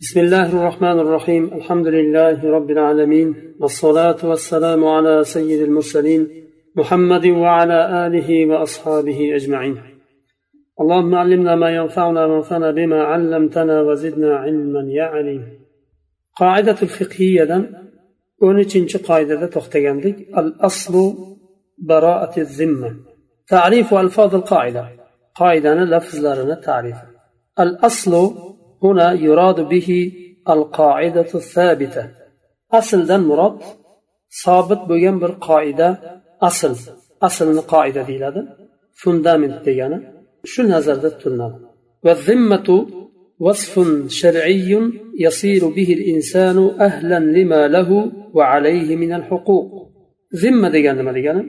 بسم الله الرحمن الرحيم الحمد لله رب العالمين والصلاة والسلام على سيد المرسلين محمد وعلى آله وأصحابه أجمعين اللهم علمنا ما ينفعنا وانفعنا بما علمتنا وزدنا علما يا عليم قاعدة الفقهية ونتنش قاعدة تختجندك الأصل براءة الذمة تعريف ألفاظ القاعدة قاعدة لفظ لنا تعريف الأصل هنا يراد به القاعدة الثابتة أصل دن مراد ثابت بوغن بر قاعدة أصل أصل قاعدة ديلادة فندامنت ديانا شو نظر تلنا والذمة وصف شرعي يصير به الإنسان أهلا لما له وعليه من الحقوق ذمة ديانا ما ديانا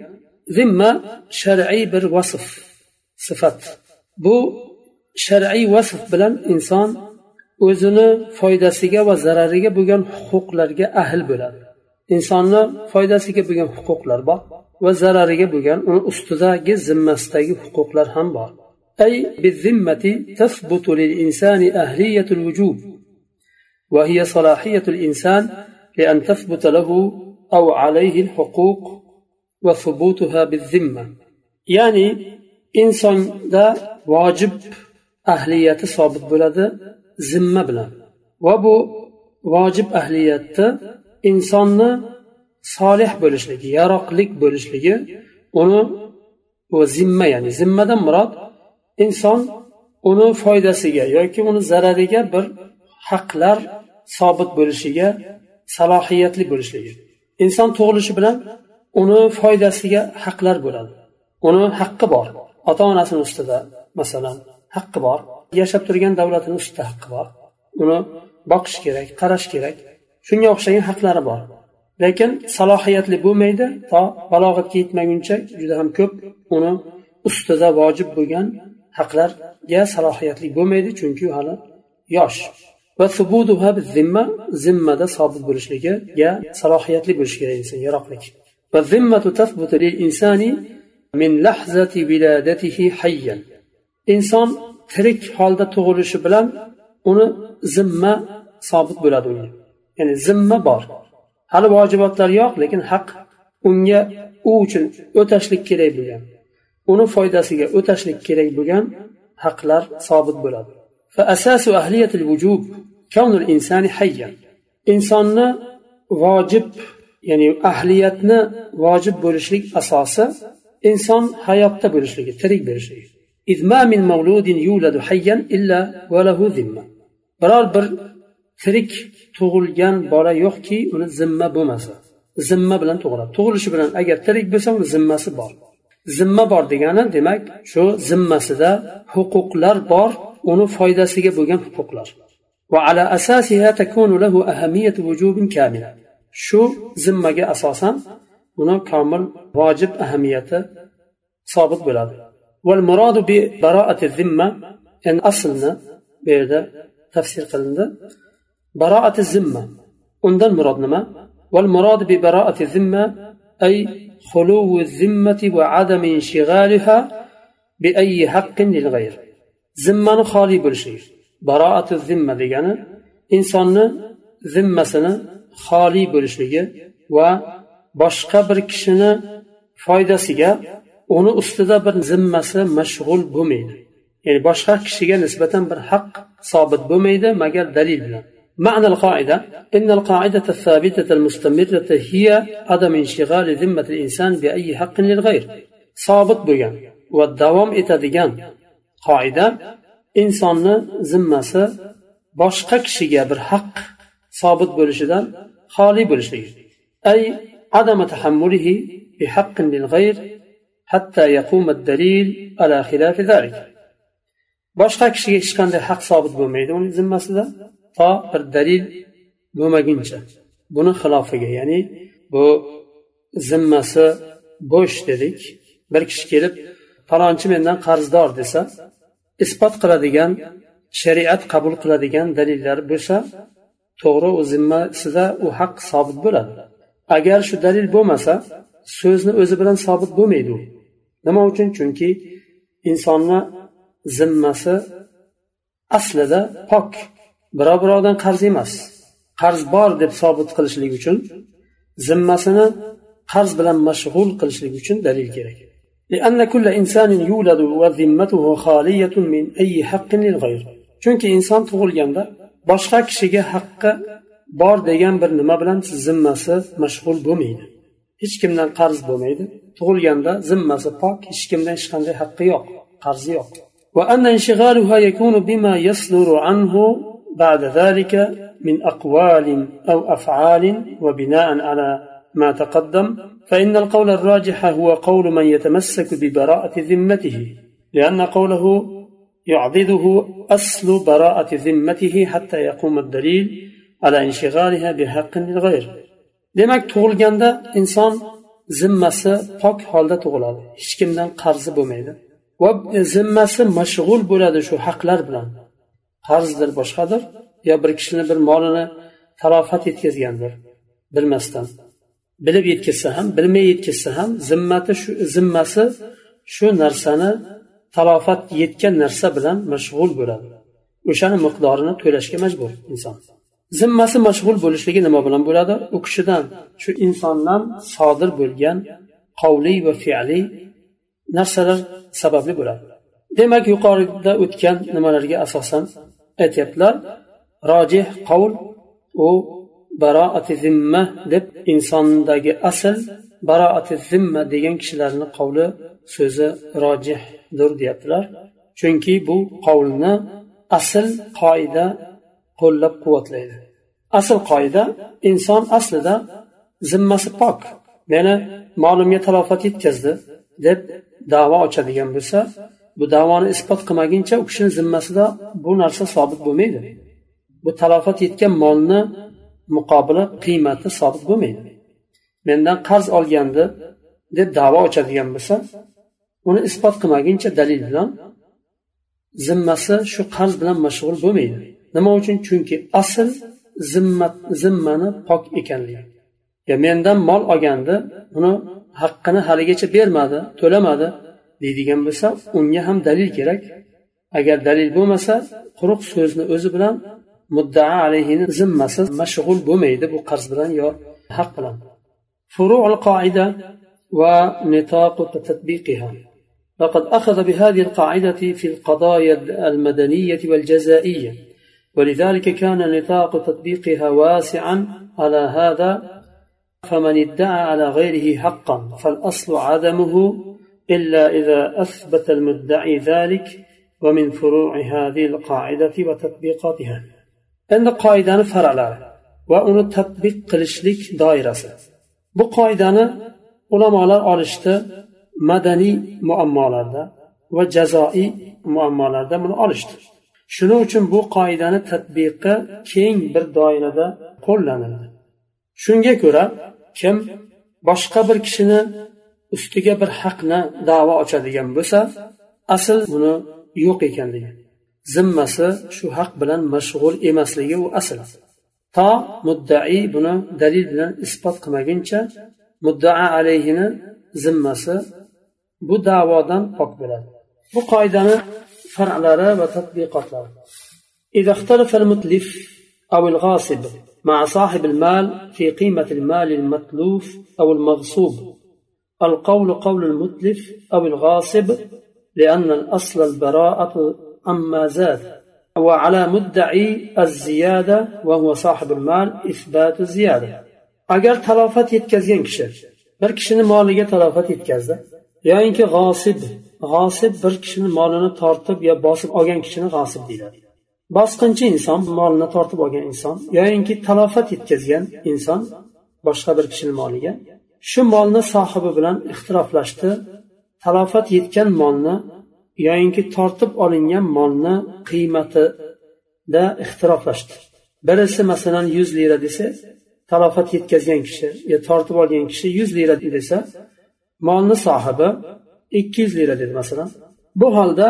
ذمة شرعي بر وصف صفات بو shar'iy vasf bilan inson o'zini foydasiga va zarariga bo'lgan huquqlarga ahl bo'ladi insonni foydasiga bo'lgan huquqlar bor va zarariga bo'lgan uni ustidagi zimmasidagi huquqlar ham bor أي بالذمة تثبت للإنسان أهلية الوجوب وهي صلاحية الإنسان لأن تثبت له أو عليه الحقوق وثبوتها بالذمة يعني إنسان دا واجب ahliyati sobit bo'ladi zimma bilan. Va bu vojib ahliyatni insonni solih bo'lishligi yaroqlik bo'lishligi uni u zimma ya'ni zimmadan murod inson uni foydasiga yoki uni zarariga bir haqlar sobit bo'lishiga salohiyatli bo'lishligi. Inson tug'ilishi bilan uni foydasiga haqlar bo'ladi. Uni haqqi bor. Ota onasini ustida masalan haqqi bor. yashab turgan davlatini ustida haqqi bor. Uni boqish kerak qarash kerak. Shunga o'xshagan haqlari bor. Lekin salohiyatli bo'lmaydi to balog'atga yetmaguncha juda ham ko'p uni ustida vojib bo'lgan haqlarga salohiyatli bo'lmaydi chunki u hali yosh. Va zimma zimmada sobit bo'lishligiga salohiyatli bo'lishi kerak inson yaroqlik. Va zimmatu insani min lahzati hayyan. Inson tirik holda tug'ilishi bilan uni zimma sobit bo'ladi unga ya'ni zimma bor. Hali vojibotlar yo'q lekin haq unga u uchun o'tashlik kerak bo'lgan uni foydasiga o'tashlik kerak bo'lgan haqlar sobit bo'ladi. Insonni vojib ya'ni ahliyatni vojib bo'lishlik asosi inson hayotda bo'lishligi tirik bo'lishligi. إذ ما من مولود يولد حيا إلا وله ذمة biror bir tirik tug'ilgan bola yo'qki uni zimma bo'lmasa zimma bilan tug'iladi tug'ilishi bilan agar tirik bo'lsa uni zimmasi bor zimma bor degani demak shu zimmasida huquqlar bor uni foydasiga bo'lgan huquqlar وعلى أساسها تكون له أهمية وجوب كاملة shu zimmaga asosan uni komil vojib ahamiyati sobit bo'ladi والمراد ببراءة الذمة إن أصلنا بهذا تفسير قلنا براءة الذمة عند المراد نما والمراد ببراءة الذمة أي خلو الذمة وعدم انشغالها بأي حق للغير. ذمة خالي بالشيء براءة الذمة ديانا يعني إنسان ذمة سنة خالي بالشيء وباشقبر كشنا فايدة سيجا uni ustida bir zimmasi mashg'ul bo'lmaydi. Ya'ni boshqa kishiga nisbatan bir haq sobit bo'lmaydi magar dalil bilan. معنى القاعدة إن القاعدة الثابتة المستمرة هي عدم انشغال ذمة الإنسان بأي حق للغير صابت بيان والدوام إتدقان قاعدة إنسان ذمة باشقك شيئا برحق صابت برشدا خالي برشدا أي عدم تحمله بحق للغير hatta yaquma dalil ala xilafi zalik boshqa kishiga hech qanday haq sobit bo'lmaydi uni zimmasida to bir dalil bo'lmaguncha buni xilofiga ya'ni bu zimmasi bo'sh dedik bir kishi kelib falonchi mendan qarzdor desa isbot qiladigan shariat qabul qiladigan dalillar bo'lsa to'g'ri u zimmasida u haq sobit bo'ladi agar shu dalil bo'lmasa so'zni o'zi bilan sobit bo'lmaydi u nima uchun chunki insonni zimmasi aslida pok birov birovdan qarz emas qarz bor deb sobit qilishlik uchun zimmasini qarz bilan mashg'ul qilishlik uchun dalil kerak لأن كل إنسان يولد وذمته خالية من أي حق للغير chunki inson tug'ilganda boshqa kishiga haqqi bor degan bir nima bilan zimmasi mashg'ul bo'lmaydi hech kimdan qarz bo'lmaydi Tug'ilganda zimmasi pok hech kimdan hech qanday haqqi yo'q qarzi yo'q. وأن انشغالها يكون بما يصدر عنه بعد ذلك من أقوال أو أفعال وبناء على ما تقدم فإن القول الراجح هو قول من يتمسك ببراءة ذمته لأن قوله يعضده أصل براءة ذمته حتى يقوم الدليل على انشغالها بحق للغير demak tug'ilganda inson zimmasi pok holda tug'iladi. Hech kimdan qarzi bo'lmaydi. Va zimmasi mashg'ul bo'ladi shu haqlar bilan. Qarzdir boshqadir yo bir kishini bir molini talofat yetkazgandir bilmasdan. Bilib yetkazsa ham bilmay yetkazsa ham zimmati shu zimmasi shu narsani talofat yetgan narsa bilan mashg'ul bo'ladi. O'shani miqdorini to'lashga majbur inson. Zimmasi mashg'ul bo'lishligi nima bilan bo'ladi? U kishidan shu insondan sodir bo'lgan qovliy va fe'liy narsalar sababli bo'ladi. Demak yuqorida o'tgan nimalarga asosan aytyaptilar rojih qavl u baroati zimma deb insondagi asl baroati zimma degan kishilarni qavli so'zi rojihdir deyaptilar. Chunki bu qavlni asl qoida qo'llab quvvatlaydi. Asl qoida inson aslida zimmasi pok. Meni molimga talofat yetkazdi deb davo ochadigan bo'lsa bu davoni isbot qilmaguncha u kishini zimmasida bu narsa sobit bo'lmaydi. Bu talofat yetgan molni muqobili qiymati sobit bo'lmaydi. Mendan qarz olgandi deb davo ochadigan bo'lsa uni isbot qilmaguncha dalil bilan zimmasi shu qarz bilan mashg'ul bo'lmaydi. nima uchun chunki asl zimmat zimmani pok ekanligi ya mendan mol olgandi uni haqqini haligacha bermadi to'lamadi deydigan bo'lsa unga ham dalil kerak agar dalil bo'lmasa quruq so'zni o'zi bilan muddao alayhini zimmasi mashg'ul bo'lmaydi bu qarz bilan yo haq bilan فروع القاعدة ونطاق تطبيقها لقد أخذ بهذه القاعدة في القضايا المدنية والجزائية ولذلك كان نطاق تطبيقها واسعا على هذا فمن ادعى على غيره حقا فالأصل عدمه إلا إذا أثبت المدعي ذلك ومن فروع هذه القاعدة وتطبيقاتها عند قاعدة فرع وأن تطبيق قلشلك دائرة bu qoidani ulamolar olishdi madaniy muammolarda va jazoiy muammolarda buni olishdi shuning uchun bu qoidani tadbiqi keng bir doirada qo'llanildi. Shunga ko'ra kim boshqa bir kishini ustiga bir haqni davo ochadigan bo'lsa asl buni yo'q ekanligi zimmasi shu haq bilan mashg'ul emasligi u asl. To muddai buni dalil bilan isbot qilmaguncha muddao alayhini zimmasi bu da'vodan pok bo'ladi. Bu qoidani far'lari va tadbiqotlari إذا اختلف المتلف أو الغاصب مع صاحب المال في قيمة المال المتلوف أو المغصوب القول قول المتلف أو الغاصب لأن الأصل البراءة أما زاد وعلى مدعي الزيادة وهو صاحب المال إثبات الزيادة. agar talofat yetkazgan kishi bir kishini moliga talofat yetkazdi yoyinki g'osib g'osib bir kishini molini tortib yo bosib olgan kishini g'osib deyiladi. Bosqinchi inson molini tortib olgan inson yoyinki talofat yetkazgan inson boshqa bir kishini moliga shu molni sohibi bilan ixtiroflashdi talofat yetgan molni yoyinki tortib olingan molni qiymatida ixtiroflashdi. Birisi masalan yuz lira desa talofat yetkazgan kishi yo tortib olgan kishi yuz lira desa molni sohibi ikki yuz lira dedi masalan. Bu holda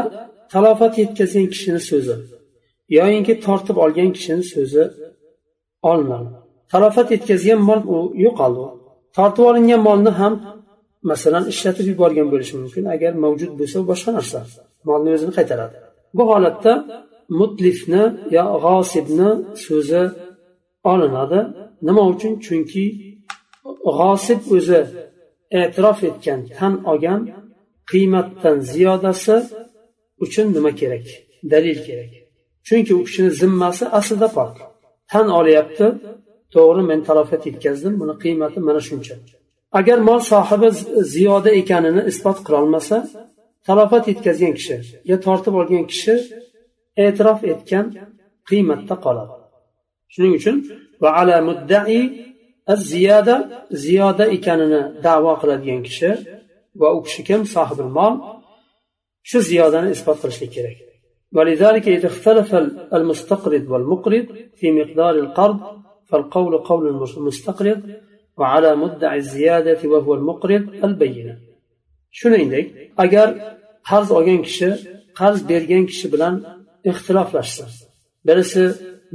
talofat yetkazgan kishini so'zi yoyinki tortib olgan kishini so'zi olinadi talofat yetkazgan mol u yo'qoldi. Tortib olingan molni ham masalan ishlatib yuborgan bo'lishi mumkin. Agar mavjud bo'lsa boshqa narsa. Molni o'zini qaytaradi. Bu holatda mutlifni yo g'osibni so'zi olinadi. Nima uchun? Chunki g'osib o'zi e'tirof etgan tan olgan qiymatdan ziyodasi uchun nima kerak? Dalil kerak. Chunki u kishini zimmasi aslida pok. Tan olyapti. To'g'ri men talofat yetkazdim. Buni qiymati mana shuncha. Agar mol sohibi ziyoda ekanini isbot qilolmasa talofat yetkazgan kishi yo tortib olgan kishi e'tirof etgan qiymatda qoladi. Shuning uchun va ala muddai ziyoda ziyoda ekanini davo qiladigan kishi va u kishi kim sohibil mol shu ziyodani isbot qilishlik kerak ولذلك إذا اختلف المستقرض والمقرض في مقدار القرض فالقول قول المستقرض وعلى مدعي الزيادة وهو المقرض البينة shuningdek agar qarz olgan kishi qarz bergan kishi bilan ixtiloflashsa birisi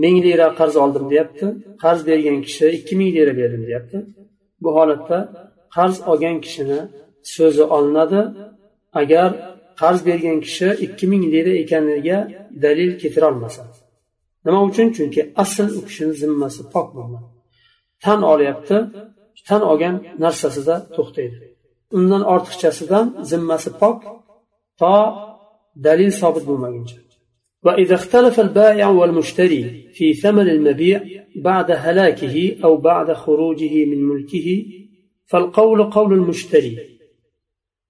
ming lira qarz oldim deyapti qarz bergan kishi ikki ming lira berdim deyapti bu holatda qarz olgan kishini so'zi olinadi agar qarz bergan kishi ikki ming lira ekaniga dalil keltirolmasa nima uchun chunki asl u kishini zimmasi pok bo'lgan tan olyapti tan olgan narsasida to'xtaydi undan ortiqchasidan zimmasi pok to dalil sobit bo'lmaguncha وإذا اختلف البائع والمشتري في ثمن المبيع بعد هلاكه أو بعد خروجه من ملكه فالقول قول المشتري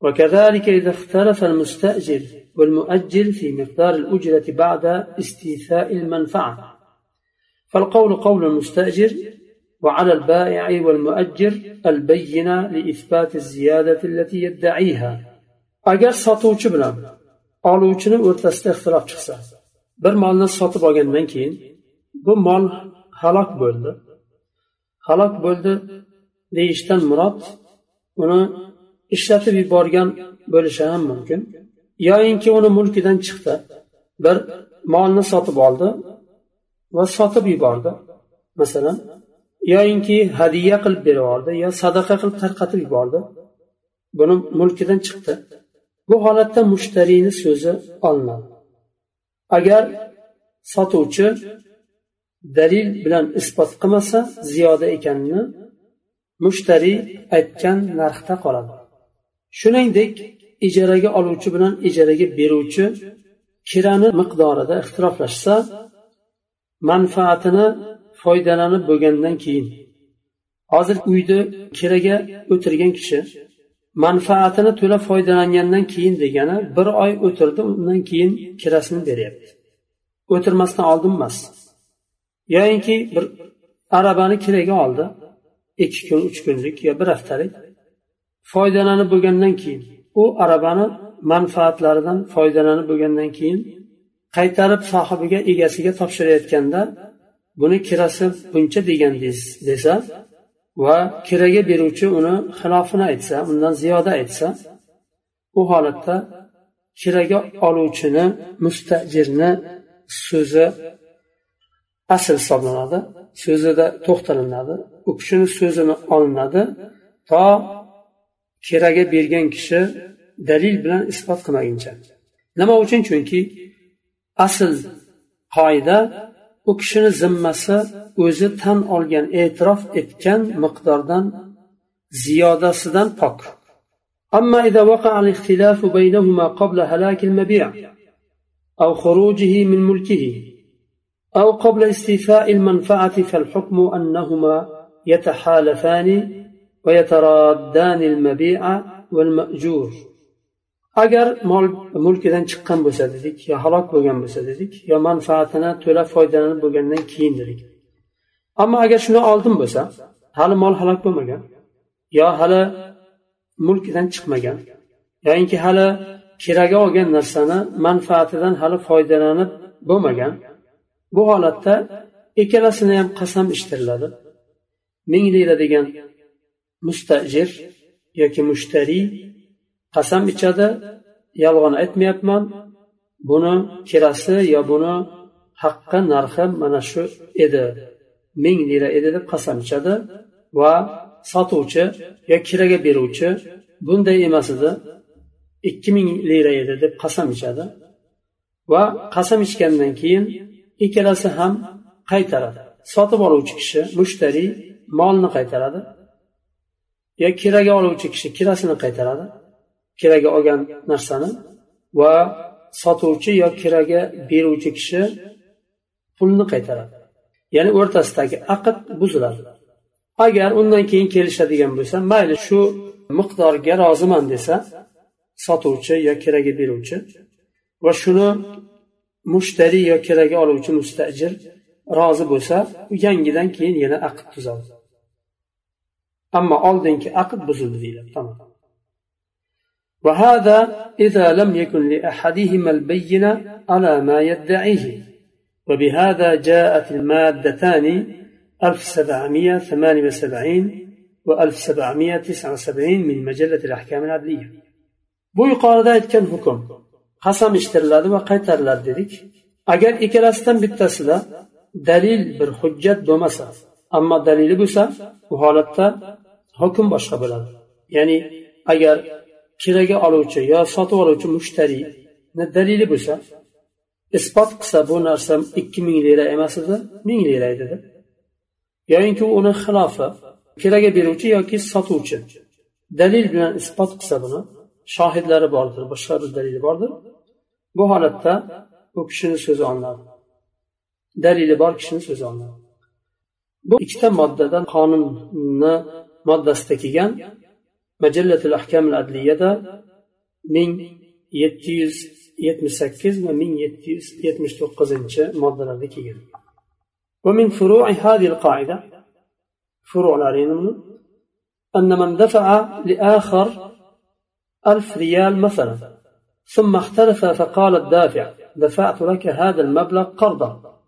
وكذلك إذا اختلف المستأجر والمؤجر في مقدار الأجرة بعد استيفاء المنفعة. فالقول قول المستأجر وعلى البائع والمؤجر البينة لإثبات الزيادة التي يدعيها. أجر sotuvchi bilan oluvchini o'rtasida ixtilof chiqsa bir molni sotib olgandan keyin bu mol halok bo'ldi halok bo'ldi deyishdan murod uni ishlatib yuborgan bo'lishi ham mumkin. Yoyinki uni mulkidan chiqdi. Bir molni sotib oldi va sotib yubordi. Masalan yoyinki hadya qilib berib yubordi yo sadaqa qilib tarqatib yubordi. Buni mulkidan chiqdi. Bu holatda mushtariyni so'zi olinadi. Agar sotuvchi dalil bilan isbot qilmasa ziyoda ekanini mushtariy aytgan narxda qoladi. Shuningdek ijaraga oluvchi bilan ijaraga beruvchi kirani miqdorida ixtiroflashsa manfaatini foydalanib bo'lgandan keyin hozir uyni kiraga o'tirgan kishi manfaatini to'la foydalangandan keyin degani bir oy o'tirdi undan keyin kirasini beryapti. O'tirmasdan oldin emas. Yoyinki bir arabani kiraga oldi ikki kun uch kunlik yo bir haftalik. Foydalanib bo'lgandan keyin u arabani manfaatlaridan foydalanib bo'lgandan keyin qaytarib sohibiga egasiga topshirayotganda buni kirasi buncha degandingiz desa va kiraga beruvchi uni xilofini aytsa undan ziyoda aytsa u holatda kiraga oluvchini mustajirni so'zi asl hisoblanadi so'zida to'xtalinadi u kishini so'zini olinadi to kiraga bergan kishi dalil bilan isbot qilmaguncha nima uchun chunki asl qoida u kishini zimmasi o'zi tan olgan e'tirof etgan miqdordan ziyodasidan pok أما إذا وقع الاختلاف بينهما قبل هلاك المبيع أو خروجه من ملكه أو قبل استيفاء المنفعة فالحكم أنهما يتحالفان ويترادان المبيع والمأجور agar mol mulkidan chiqqan bo'lsa dedik yo halok bo'lgan bo'lsa dedik yo manfaatini to'la foydalanib bo'lgandan keyin dedik. Ammo agar shuni oldin bo'lsa hali mol halok bo'lmagan yo hali mulkidan chiqmagan yoinki hali kiraga olgan narsani manfaatidan hali foydalanib bo'lmagan bu holatda ikkalasini ham qasam ishtiriladi ming lira degan mustajir yoki mushtariy qasam ichadi. Yolg'on aytmayapman buni kirasi yo buni haqqi narxi mana shu edi. Ming lira edi deb qasam ichadi va sotuvchi yo kiraga beruvchi bunday emas edi. Ikki ming lira edi deb qasam ichadi va qasam ichgandan keyin ikkalasi ham qaytaradi. Sotib oluvchi kishi mushtariy molni qaytaradi. Yo kiraga oluvchi kishi kirasini qaytaradi. Kiraga olgan narsani va sotuvchi yo kiraga beruvchi kishi pulni qaytaradi. Ya'ni o'rtasidagi aqd buziladi. Agar undan keyin kelishadigan bo'lsa mayli shu miqdorga roziman desa sotuvchi yo kiraga beruvchi va shuni mushtariy yo kiraga oluvchi mustajir rozi bo'lsa yangidan keyin yana aqd tuzadi. ammo oldingi aqd buzildi deyiladi tamom وهذا إذا لم يكن لأحدهما البينة على ما يدعيه وبهذا جاءت المادتان 1778 و 1779 من مجلة الأحكام العدلية bu yuqorida aytgan hukm qasam eshitiriladi va qaytariladi dedik agar ikkalasidan bittasida dalil bir hujjat bo'lmasa ammo dalili bo'lsa bu holatda hukm boshqa bo'ladi. Ya'ni agar kiraga oluvchi yo sotib oluvchi mushtariyni dalili bo'lsa isbot qilsa bu narsa ikki ming lira emas edi ming lira edi deb yoyinki uni xilofi kiraga beruvchi yoki sotuvchi dalil bilan isbot qilsa buni shohidlari bordir boshqa bir dalili bordir. Bu holatda u kishini so'zi olinadi. Dalili bor kishini so'zi olinadi. Bu ikkita moddadan qonunni moddasida kelgan majallatul ahkamil adliyada ming yetti yuz yetmish sakkiz va ming yetti yuz yetmish to'qqizinchi moddalarda kelgan ومن فروع هذه القاعدة فروع العلم أن من دفع لآخر ألف ريال مثلا ثم اختلف فقال الدافع دفعت لك هذا المبلغ قرضا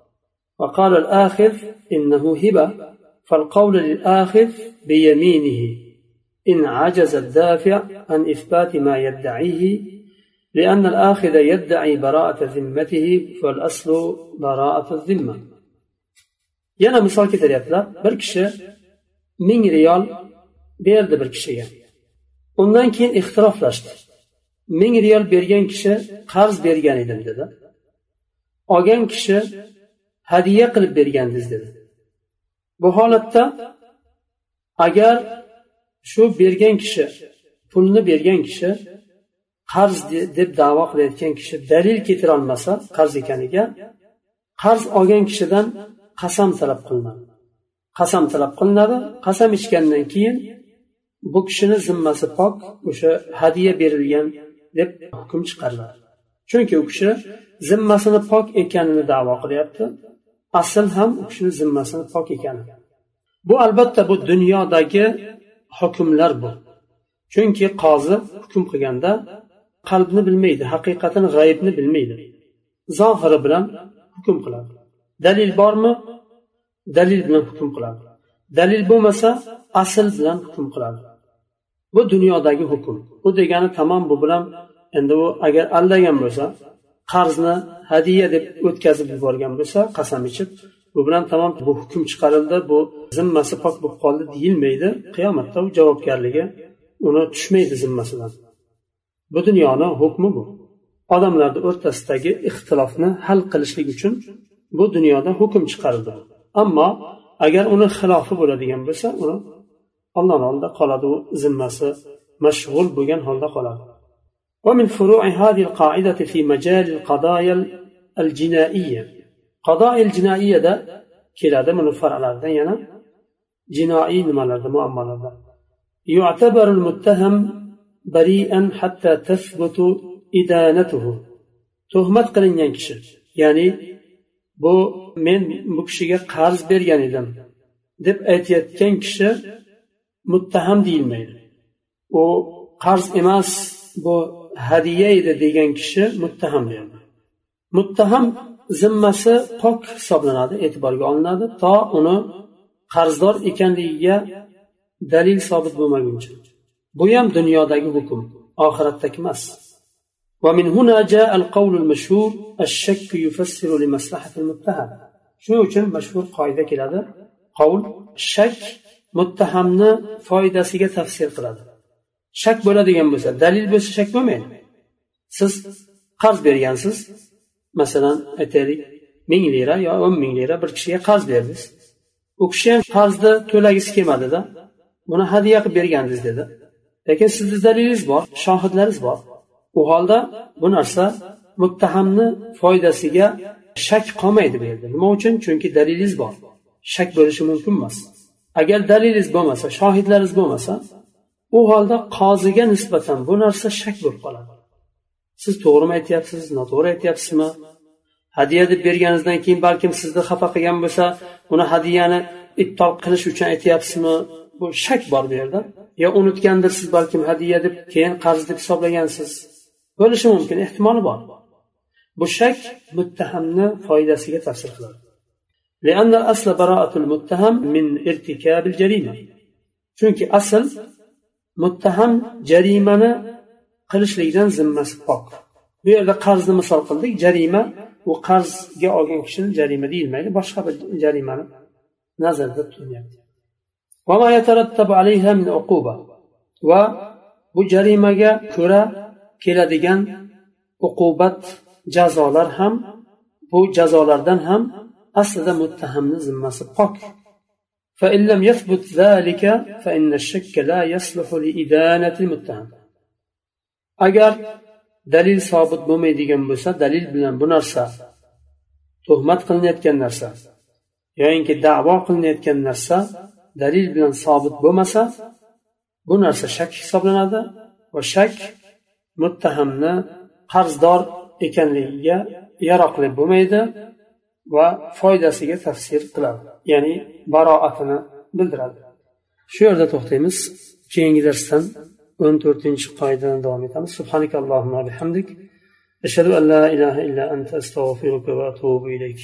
وقال الآخذ إنه هبة فالقول للآخذ بيمينه. إن عجز الدافع عن إثبات ما يدعيه لأن الآخذ يدعي براءة ذمته فالأصل براءة الذمة. يانا مثال كتير يطلع بركشة من ريال بيرد بركشية ondan keyin ixtiroflashdi ming riyal bergan kishi qarz bergan edim dedi olgan kishi hadya qilib bergandingiz dedi bu holatda agar shu bergan kishi pulni bergan kishi qarz deb davo qilayotgan kishi dalil keltirolmasa qarz ekaniga qarz olgan kishidan qasam talab qilinadi. Qasam talab qilinadi qasam ichgandan keyin bu kishini zimmasi pok o'sha hadya berilgan deb hukm chiqariladi. Chunki u kishi zimmasini pok ekanini davo qilyapti. Asl ham u kishini zimmasini pok ekani. Bu albatta bu dunyodagi hukmlar bu. Chunki qozi hukm qilganda qalbni bilmaydi haqiqatini g'ayibni bilmaydi. Zohiri bilan hukm qiladi. Dalil bormi? Dalil bilan hukm qiladi. Dalil bo'lmasa asl bilan hukm qiladi. Bu dunyodagi hukm. Bu degani tamom bu bilan endi u agar aldagan bo'lsa qarzni hadya deb o'tkazib yuborgan bo'lsa qasam ichib bu bilan tamom bu hukm chiqarildi bu zimmasi pok bo'lib qoldi deyilmaydi. Qiyomatda u javobgarligi uni tushmaydi zimmasidan. Bu dunyoni hukmi bu. Odamlarni o'rtasidagi ixtilofni hal qilishlik uchun bu dunyoda hukm chiqarildi. Ammo agar uni xilofi bo'ladigan bo'lsa uni ollohni oldida qoladi u zimmasi mashg'ul bo'lgan holda qoladi. ومن فروع هذه القاعدة في مجال القضايا الجنائية. قضايا الجنائية ده كلا من الفرع يعني جنائي مؤامرده يعتبر المتهم بريئا حتى تثبت إدانته. qilingan kishi ya'ni bu men bu kishiga qarz bergan edim deb aytayotgan kishi muttaham deyilmaydi u qarz emas bu hadya edi degan kishi muttaham deyiladi muttaham zimmasi pok hisoblanadi e'tiborga olinadi to uni qarzdor ekanligiga dalil sobit bo'lmaguncha bu ham dunyodagi hukm oxiratdagi emas ومن هنا جاء القول المشهور الشك يفسر لمصلحة المتهم shuning uchun mashhur qoida keladi qovul shak muttahamni foydasiga tafsir qiladi Shak bo'ladigan bo'lsa dalil bo'lsa shak bo'lmaydi. Siz qarz bergansiz masalan aytaylik ming lira yo o'n ming lira bir kishiga qarz berdingiz. U kishi ham qarzni to'lagisi kelmadida buni hadya qilib bergandingiz dedi. Lekin sizni dalilingiz bor shohidlaringiz bor. U holda bu narsa muttahamni foydasiga shak qolmaydi bu yerda. Nima uchun? Chunki dalilingiz bor. Shak bo'lishi mumkin emas. Agar dalilingiz bo'lmasa shohidlaringiz bo'lmasa u holda qoziga nisbatan bu narsa shak bo'lib qoladi siz to'g'rimi aytyapsiz noto'g'ri aytyapsizmi hadya deb berganingizdan keyin balkim sizni xafa qilgan bo'lsa uni hadyani ibtol qilish uchun aytyapsizmi bu shak bor bu yerda yo unutgandirsiz balkim hadya deb keyin qarz deb hisoblagansiz bo'lishi mumkin ehtimoli bor bu shak muttahamni foydasiga tafsir qiladi لأن الأصل براءة المتهم من ارتكاب الجريمة chunki asl muttaham jarimani qilishlikdan zimmasi pok. Bu yerda qarzni misol qildik jarima u qarzga olgan kishini jarima deyilmaydi boshqa bir jarimani nazarda tutilyapti. Va bu jarimaga ko'ra keladigan uqubat jazolar ham bu jazolardan ham aslida muttahamni zimmasi pok. فإن لم يثبت ذلك فإن الشك لا يصلح لإدانة المتهم agar dalil sobit bo'lmaydigan bo'lsa dalil bilan bu narsa tuhmat qilinayotgan narsa yoyinki davo qilinayotgan narsa dalil bilan sobit bo'lmasa bu narsa shak hisoblanadi va shak muttahamni qarzdor ekanligiga yaroqli bo'lmaydi va foydasiga tafsir qiladi ya'ni baroatini bildiradi. Shu yerda to'xtaymiz. Keyingi darsdan o'n to'rtinchi qoidadan davom etamiz. Subhanak allohumma bihamdik. Ashhadu an la ilaha illa anta astag'firuka va atubu ilayk.